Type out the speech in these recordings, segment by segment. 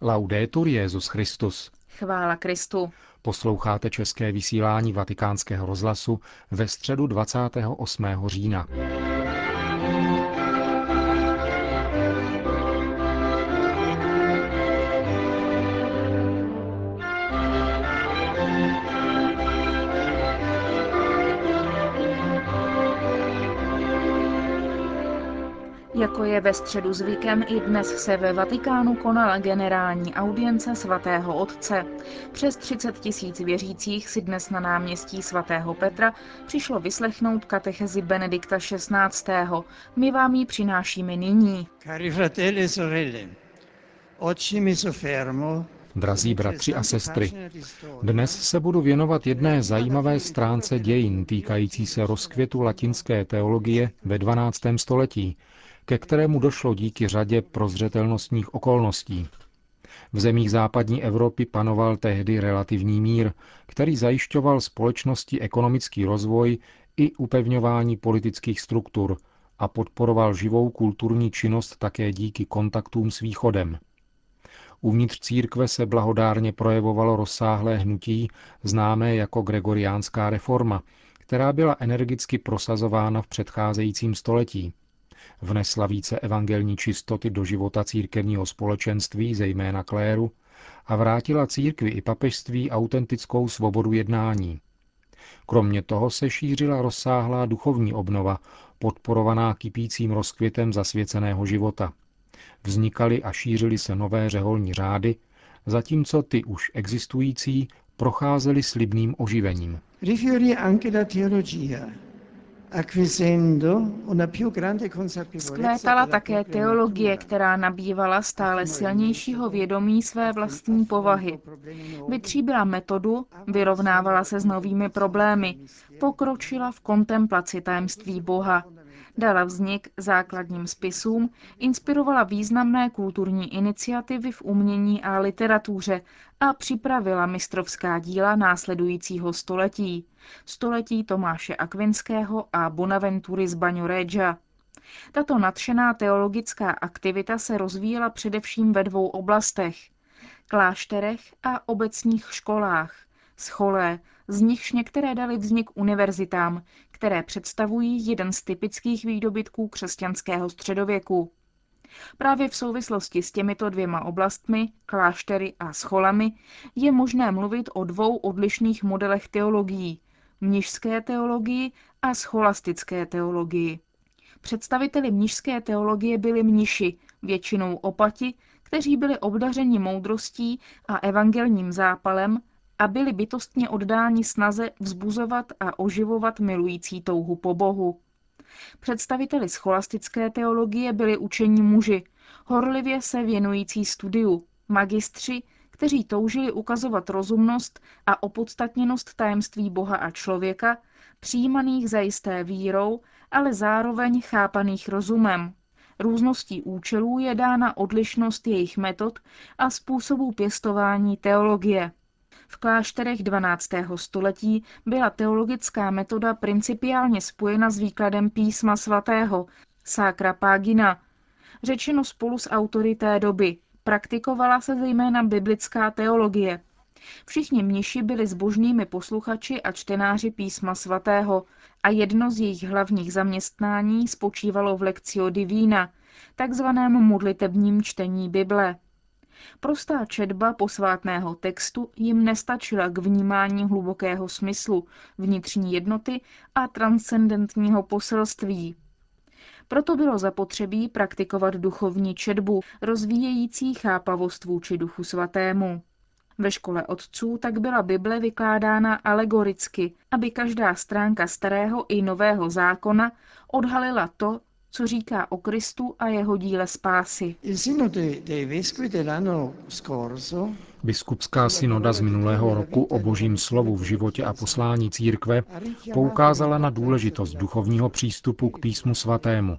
Laudetur Jezus Christus. Chvála Kristu. Posloucháte české vysílání Vatikánského rozhlasu ve středu 28. října. Jako je ve středu zvykem, i dnes se ve Vatikánu konala generální audience svatého otce. Přes 30 tisíc věřících si dnes na náměstí svatého Petra přišlo vyslechnout katechezi Benedikta XVI. My vám ji přinášíme nyní. Cari fratelli e sorelle, oggi mi soffermo Drazí bratři a sestry, dnes se budu věnovat jedné zajímavé stránce dějin týkající se rozkvětu latinské teologie ve 12. století, ke kterému došlo díky řadě prozřetelnostních okolností. V zemích západní Evropy panoval tehdy relativní mír, který zajišťoval společnosti ekonomický rozvoj i upevňování politických struktur a podporoval živou kulturní činnost také díky kontaktům s východem. Uvnitř církve se blahodárně projevovalo rozsáhlé hnutí, známé jako gregoriánská reforma, která byla energicky prosazována v předcházejícím století vnesla více evangelní čistoty do života církevního společenství, zejména kléru, a vrátila církvi i papežství autentickou svobodu jednání. Kromě toho se šířila rozsáhlá duchovní obnova, podporovaná kypícím rozkvětem zasvěceného života. Vznikaly a šířily se nové řeholní řády, zatímco ty už existující procházely slibným oživením. Vzkvétala della také teologie, která nabývala stále silnějšího vědomí své vlastní povahy. Vytříbila metodu, vyrovnávala se s novými problémy, pokročila v kontemplaci tajemství Boha, dala vznik základním spisům, inspirovala významné kulturní iniciativy v umění a literatuře a připravila mistrovská díla následujícího století. Století Tomáše Akvinského a Bonaventury z Baňoregia. Tato nadšená teologická aktivita se rozvíjela především ve dvou oblastech. Klášterech a obecních školách, scholé, z nichž některé dali vznik univerzitám, které představují jeden z typických výdobytků křesťanského středověku. Právě v souvislosti s těmito dvěma oblastmi, kláštery a scholami, je možné mluvit o dvou odlišných modelech teologií, mnižské teologii a scholastické teologii. Představiteli mnižské teologie byli mniši, většinou opati, kteří byli obdařeni moudrostí a evangelním zápalem a byli bytostně oddáni snaze vzbuzovat a oživovat milující touhu po Bohu. Představiteli scholastické teologie byli učení muži, horlivě se věnující studiu, magistři, kteří toužili ukazovat rozumnost a opodstatněnost tajemství Boha a člověka, přijímaných zajisté vírou, ale zároveň chápaných rozumem. Růzností účelů je dána odlišnost jejich metod a způsobů pěstování teologie. V klášterech 12. století byla teologická metoda principiálně spojena s výkladem písma svatého, Sacra Pagina, řečeno spolu s autory té doby. Praktikovala se zejména biblická teologie. Všichni mniši byli zbožnými posluchači a čtenáři písma svatého a jedno z jejich hlavních zaměstnání spočívalo v lekcio divina, takzvaném modlitebním čtení Bible. Prostá četba posvátného textu jim nestačila k vnímání hlubokého smyslu, vnitřní jednoty a transcendentního poselství. Proto bylo zapotřebí praktikovat duchovní četbu, rozvíjející chápavost vůči duchu svatému. Ve škole otců tak byla Bible vykládána alegoricky, aby každá stránka starého i nového zákona odhalila to, co říká o Kristu a jeho díle spásy. Biskupská synoda z minulého roku o božím slovu v životě a poslání církve poukázala na důležitost duchovního přístupu k písmu svatému.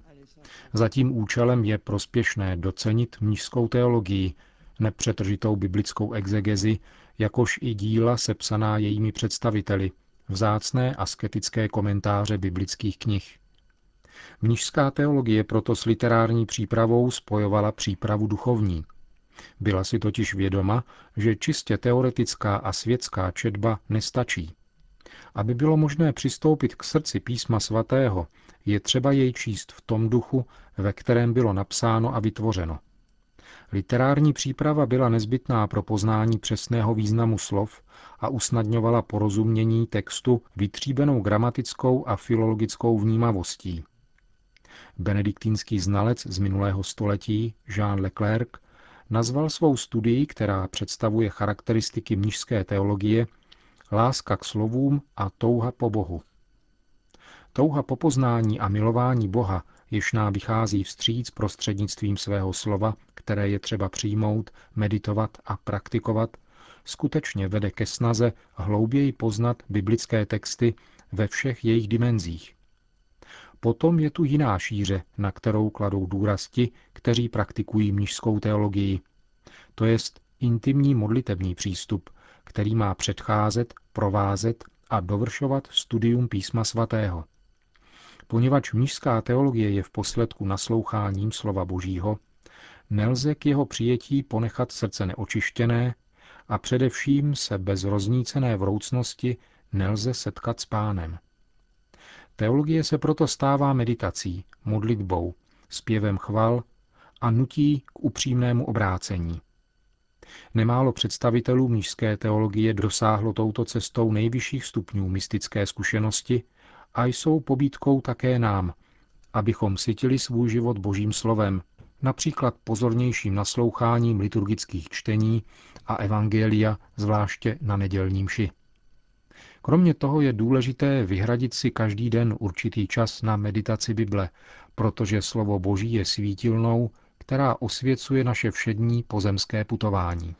Za tím účelem je prospěšné docenit mnižskou teologii, nepřetržitou biblickou exegezi, jakož i díla sepsaná jejími představiteli, vzácné asketické komentáře biblických knih. Mnižská teologie proto s literární přípravou spojovala přípravu duchovní. Byla si totiž vědoma, že čistě teoretická a světská četba nestačí. Aby bylo možné přistoupit k srdci písma svatého, je třeba jej číst v tom duchu, ve kterém bylo napsáno a vytvořeno. Literární příprava byla nezbytná pro poznání přesného významu slov a usnadňovala porozumění textu vytříbenou gramatickou a filologickou vnímavostí. Benediktínský znalec z minulého století Jean Leclerc nazval svou studii, která představuje charakteristiky mnižské teologie, láska k slovům a touha po Bohu. Touha po poznání a milování Boha, jež nám vychází vstříc prostřednictvím svého slova, které je třeba přijmout, meditovat a praktikovat, skutečně vede ke snaze hlouběji poznat biblické texty ve všech jejich dimenzích. Potom je tu jiná šíře, na kterou kladou důraz ti, kteří praktikují mnižskou teologii. To jest intimní modlitební přístup, který má předcházet, provázet a dovršovat studium písma svatého. Poněvadž mnižská teologie je v posledku nasloucháním slova Božího, nelze k jeho přijetí ponechat srdce neočištěné a především se bez roznícené vroucnosti nelze setkat s pánem. Teologie se proto stává meditací, modlitbou, zpěvem chval a nutí k upřímnému obrácení. Nemálo představitelů mnižské teologie dosáhlo touto cestou nejvyšších stupňů mystické zkušenosti a jsou pobídkou také nám, abychom sytili svůj život božím slovem, například pozornějším nasloucháním liturgických čtení a evangelia, zvláště na nedělním ši. Kromě toho je důležité vyhradit si každý den určitý čas na meditaci Bible, protože slovo Boží je svítilnou, která osvěcuje naše všední pozemské putování.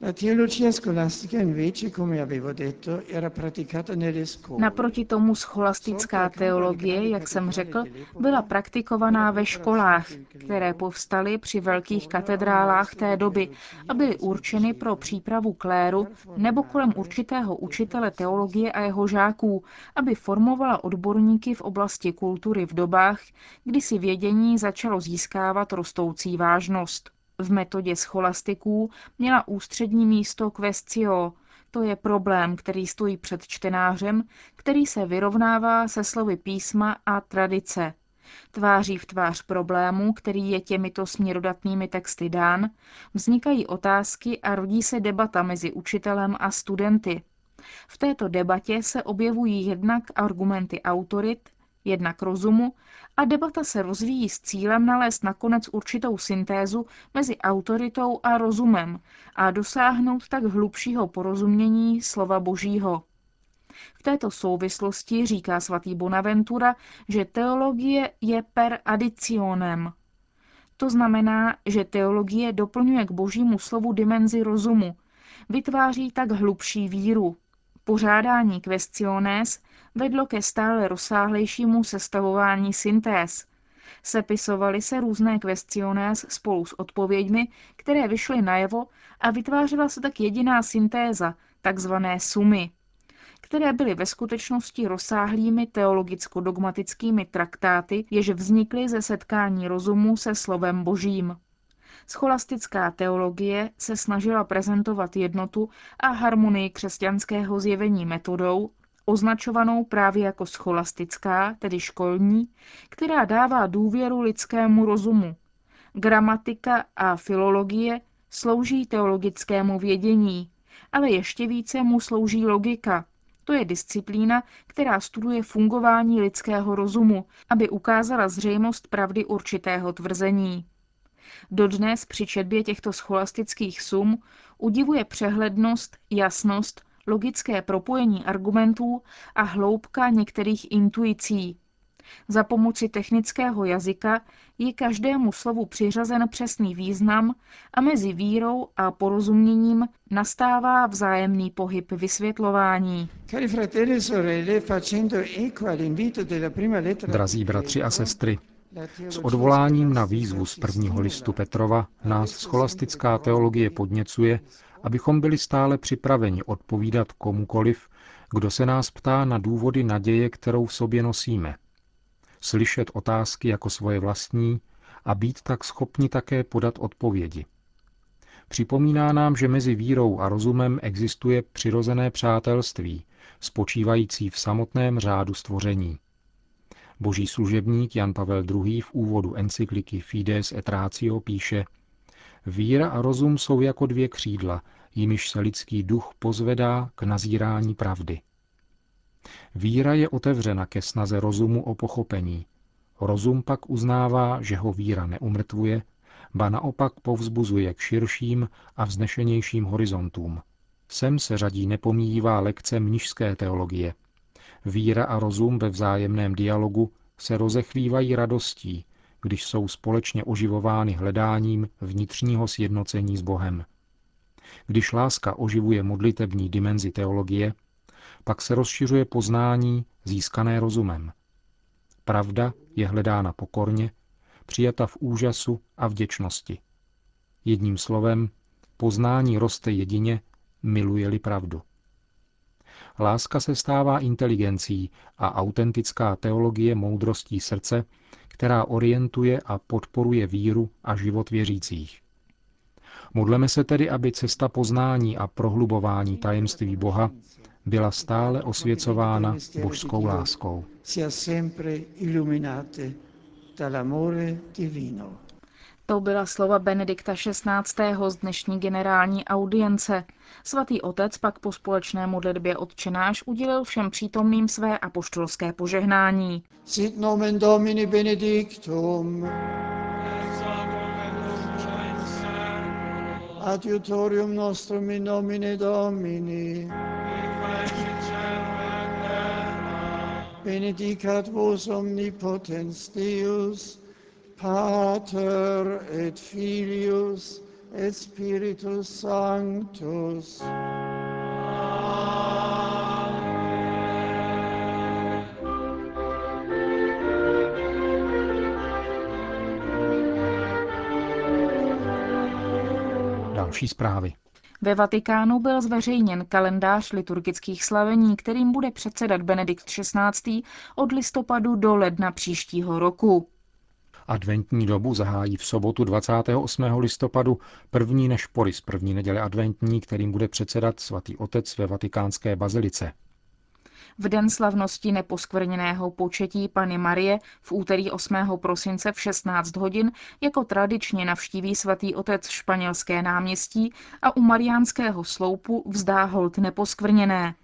Naproti tomu scholastická teologie, jak jsem řekl, byla praktikovaná ve školách, které povstaly při velkých katedrálách té doby a byly určeny pro přípravu kléru nebo kolem určitého učitele teologie a jeho žáků, aby formovala odborníky v oblasti kultury v dobách, kdy si vědění začalo získávat rostoucí vážnost věrnost. V metodě scholastiků měla ústřední místo questio, to je problém, který stojí před čtenářem, který se vyrovnává se slovy písma a tradice. Tváří v tvář problému, který je těmito směrodatnými texty dán, vznikají otázky a rodí se debata mezi učitelem a studenty. V této debatě se objevují jednak argumenty autorit, jednak rozumu a debata se rozvíjí s cílem nalézt nakonec určitou syntézu mezi autoritou a rozumem a dosáhnout tak hlubšího porozumění slova Božího. V této souvislosti říká svatý Bonaventura, že teologie je per additionem. To znamená, že teologie doplňuje k božímu slovu dimenzi rozumu, vytváří tak hlubší víru, Pořádání questiones vedlo ke stále rozsáhlejšímu sestavování syntéz. Sepisovaly se různé questiones spolu s odpověďmi, které vyšly najevo a vytvářela se tak jediná syntéza, takzvané sumy, které byly ve skutečnosti rozsáhlými teologicko-dogmatickými traktáty, jež vznikly ze setkání rozumu se slovem božím. Scholastická teologie se snažila prezentovat jednotu a harmonii křesťanského zjevení metodou, označovanou právě jako scholastická, tedy školní, která dává důvěru lidskému rozumu. Gramatika a filologie slouží teologickému vědění, ale ještě více mu slouží logika. To je disciplína, která studuje fungování lidského rozumu, aby ukázala zřejmost pravdy určitého tvrzení. Dodnes při četbě těchto scholastických sum udivuje přehlednost, jasnost, logické propojení argumentů a hloubka některých intuicí. Za pomoci technického jazyka je každému slovu přiřazen přesný význam a mezi vírou a porozuměním nastává vzájemný pohyb vysvětlování. Drazí bratři a sestry, s odvoláním na výzvu z prvního listu Petrova nás scholastická teologie podněcuje, abychom byli stále připraveni odpovídat komukoliv, kdo se nás ptá na důvody naděje, kterou v sobě nosíme. Slyšet otázky jako svoje vlastní a být tak schopni také podat odpovědi. Připomíná nám, že mezi vírou a rozumem existuje přirozené přátelství, spočívající v samotném řádu stvoření. Boží služebník Jan Pavel II. v úvodu encykliky Fides et Ratio píše Víra a rozum jsou jako dvě křídla, jimiž se lidský duch pozvedá k nazírání pravdy. Víra je otevřena ke snaze rozumu o pochopení. Rozum pak uznává, že ho víra neumrtvuje, ba naopak povzbuzuje k širším a vznešenějším horizontům. Sem se řadí nepomíjivá lekce mnižské teologie. Víra a rozum ve vzájemném dialogu se rozechvívají radostí, když jsou společně oživovány hledáním vnitřního sjednocení s Bohem. Když láska oživuje modlitební dimenzi teologie, pak se rozšiřuje poznání získané rozumem. Pravda je hledána pokorně, přijata v úžasu a vděčnosti. Jedním slovem, poznání roste jedině, miluje-li pravdu. Láska se stává inteligencí a autentická teologie moudrostí srdce, která orientuje a podporuje víru a život věřících. Modleme se tedy, aby cesta poznání a prohlubování tajemství Boha byla stále osvěcována božskou láskou. To byla slova Benedikta XVI. z dnešní generální audience. Svatý otec pak po společné modlitbě odčenáš udělil všem přítomným své apoštolské požehnání. Sit nomen Domini benedictum. Adiutorium nostrum in nomine Domini. Benedicat vos omnipotens Deus, Pater et Filius et Spiritus Sanctus. Další zprávy. Ve Vatikánu byl zveřejněn kalendář liturgických slavení, kterým bude předsedat Benedikt XVI. od listopadu do ledna příštího roku. Adventní dobu zahájí v sobotu 28. listopadu první nešpory z první neděle adventní, kterým bude předsedat svatý otec ve vatikánské bazilice. V den slavnosti neposkvrněného početí Pany Marie v úterý 8. prosince v 16 hodin jako tradičně navštíví svatý otec španělské náměstí a u mariánského sloupu vzdá hold neposkvrněné.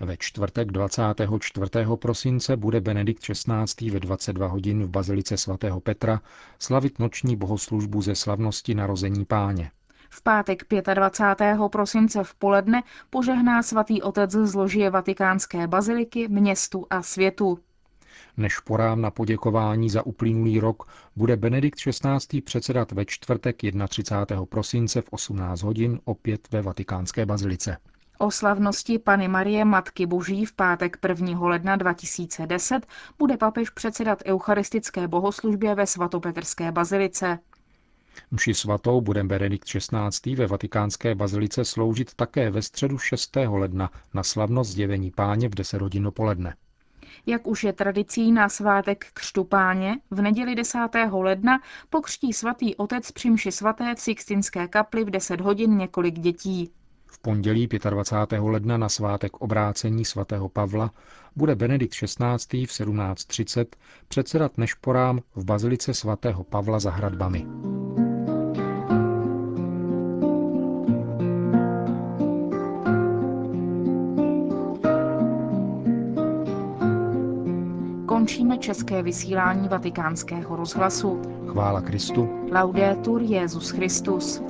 Ve čtvrtek 24. prosince bude Benedikt XVI. ve 22 hodin v Bazilice svatého Petra slavit noční bohoslužbu ze slavnosti narození páně. V pátek 25. prosince v poledne požehná svatý otec zložie vatikánské baziliky městu a světu. Než porám na poděkování za uplynulý rok bude Benedikt XVI. předsedat ve čtvrtek 31. prosince v 18 hodin opět ve vatikánské bazilice. O slavnosti Pany Marie Matky Boží v pátek 1. ledna 2010 bude papež předsedat eucharistické bohoslužbě ve svatopetrské bazilice. Mši svatou bude Benedikt XVI. ve vatikánské bazilice sloužit také ve středu 6. ledna na slavnost zjevení páně v 10 hodin dopoledne. Jak už je tradicí na svátek křtu páně, v neděli 10. ledna pokřtí svatý otec při mši svaté v Sixtinské kapli v 10 hodin několik dětí. V pondělí 25. ledna na svátek obrácení svatého Pavla bude Benedikt XVI. v 17.30 předsedat nešporám v bazilice svatého Pavla za hradbami. Končíme české vysílání vatikánského rozhlasu. Chvála Kristu. Laudetur Jezus Christus.